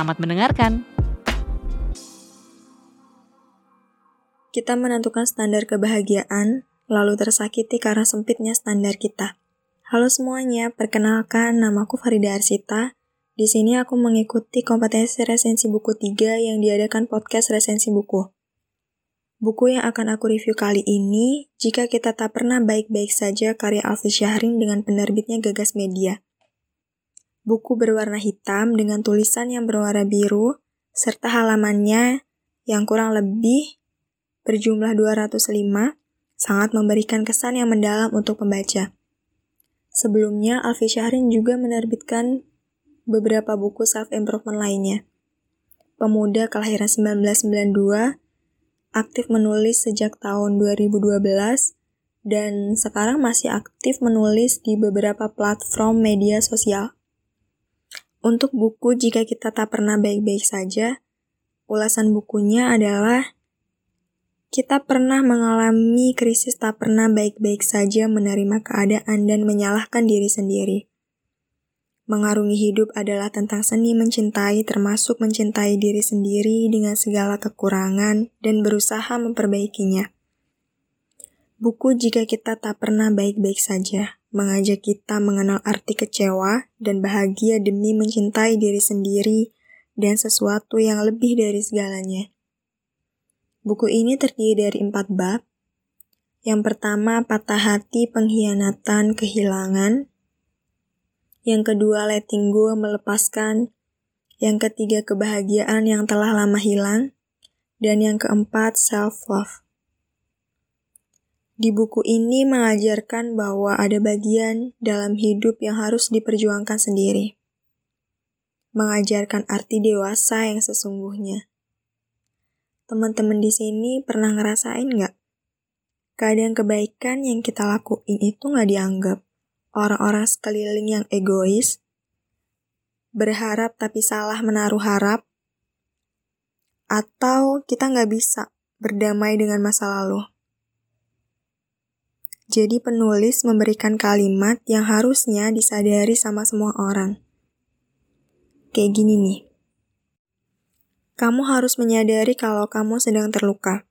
Selamat mendengarkan. Kita menentukan standar kebahagiaan, lalu tersakiti karena sempitnya standar kita. Halo semuanya, perkenalkan namaku Farida Arsita. Di sini aku mengikuti kompetensi resensi buku 3 yang diadakan podcast resensi buku. Buku yang akan aku review kali ini, Jika Kita Tak Pernah Baik-Baik Saja karya Alfi Syahrin dengan penerbitnya Gagas Media. Buku berwarna hitam dengan tulisan yang berwarna biru, serta halamannya yang kurang lebih berjumlah 205, sangat memberikan kesan yang mendalam untuk pembaca. Sebelumnya, Alfi Syahrin juga menerbitkan beberapa buku self-improvement lainnya. Pemuda kelahiran 1992, aktif menulis sejak tahun 2012, dan sekarang masih aktif menulis di beberapa platform media sosial. Untuk buku Jika Kita Tak Pernah Baik-Baik Saja, ulasan bukunya adalah kita pernah mengalami krisis tak pernah baik-baik saja menerima keadaan dan menyalahkan diri sendiri. Mengarungi hidup adalah tentang seni mencintai termasuk mencintai diri sendiri dengan segala kekurangan dan berusaha memperbaikinya. Buku Jika Kita Tak Pernah Baik-Baik Saja mengajak kita mengenal arti kecewa dan bahagia demi mencintai diri sendiri dan sesuatu yang lebih dari segalanya. Buku ini terdiri dari empat bab. Yang pertama, patah hati, pengkhianatan, kehilangan. Yang kedua, letting go, melepaskan. Yang ketiga, kebahagiaan yang telah lama hilang. Dan yang keempat, self-love. Di buku ini mengajarkan bahwa ada bagian dalam hidup yang harus diperjuangkan sendiri. Mengajarkan arti dewasa yang sesungguhnya. Teman-teman di sini pernah ngerasain nggak? Keadaan kebaikan yang kita lakuin itu nggak dianggap. Orang-orang sekeliling yang egois, berharap tapi salah menaruh harap, atau kita nggak bisa berdamai dengan masa lalu. Jadi penulis memberikan kalimat yang harusnya disadari sama semua orang. Kayak gini nih. Kamu harus menyadari kalau kamu sedang terluka.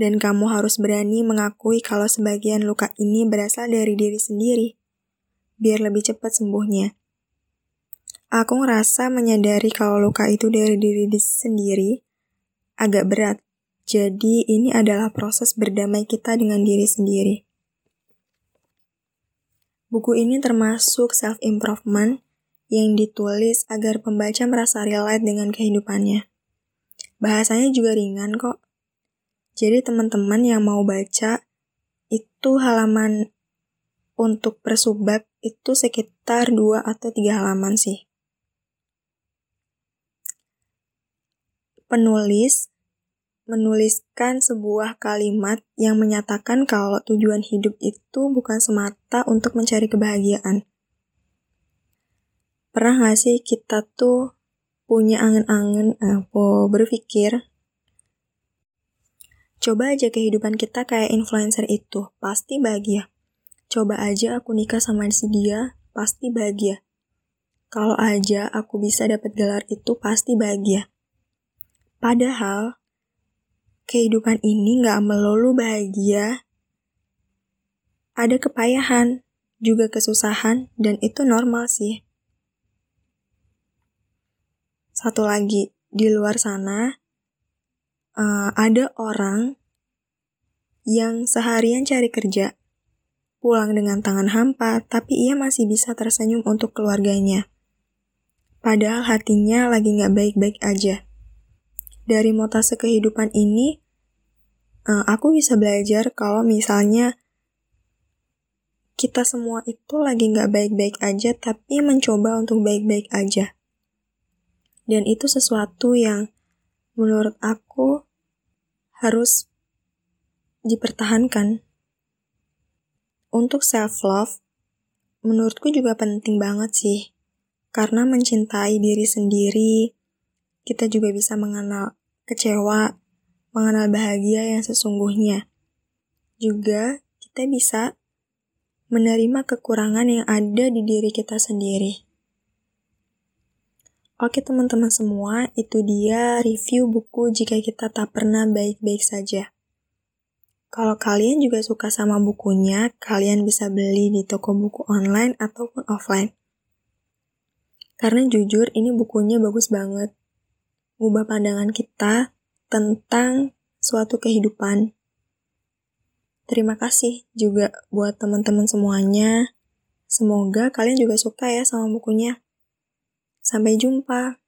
Dan kamu harus berani mengakui kalau sebagian luka ini berasal dari diri sendiri. Biar lebih cepat sembuhnya. Aku ngerasa menyadari kalau luka itu dari diri sendiri agak berat. Jadi ini adalah proses berdamai kita dengan diri sendiri. Buku ini termasuk self-improvement yang ditulis agar pembaca merasa relate dengan kehidupannya. Bahasanya juga ringan kok. Jadi teman-teman yang mau baca, itu halaman untuk persubab itu sekitar 2 atau 3 halaman sih. Penulis menuliskan sebuah kalimat yang menyatakan kalau tujuan hidup itu bukan semata untuk mencari kebahagiaan. Pernah gak sih kita tuh punya angen-angen, eh, berpikir, coba aja kehidupan kita kayak influencer itu, pasti bahagia. Coba aja aku nikah sama si dia, pasti bahagia. Kalau aja aku bisa dapat gelar itu, pasti bahagia. Padahal, kehidupan ini gak melulu bahagia. Ada kepayahan, juga kesusahan, dan itu normal sih. Satu lagi, di luar sana, uh, ada orang yang seharian cari kerja, pulang dengan tangan hampa, tapi ia masih bisa tersenyum untuk keluarganya. Padahal hatinya lagi gak baik-baik aja dari mutasi kehidupan ini, uh, aku bisa belajar kalau misalnya kita semua itu lagi nggak baik-baik aja, tapi mencoba untuk baik-baik aja. Dan itu sesuatu yang menurut aku harus dipertahankan. Untuk self-love, menurutku juga penting banget sih. Karena mencintai diri sendiri, kita juga bisa mengenal kecewa, mengenal bahagia yang sesungguhnya. Juga kita bisa menerima kekurangan yang ada di diri kita sendiri. Oke teman-teman semua, itu dia review buku Jika Kita Tak Pernah Baik-Baik Saja. Kalau kalian juga suka sama bukunya, kalian bisa beli di toko buku online ataupun offline. Karena jujur, ini bukunya bagus banget. Ngubah pandangan kita tentang suatu kehidupan. Terima kasih juga buat teman-teman semuanya. Semoga kalian juga suka ya sama bukunya. Sampai jumpa.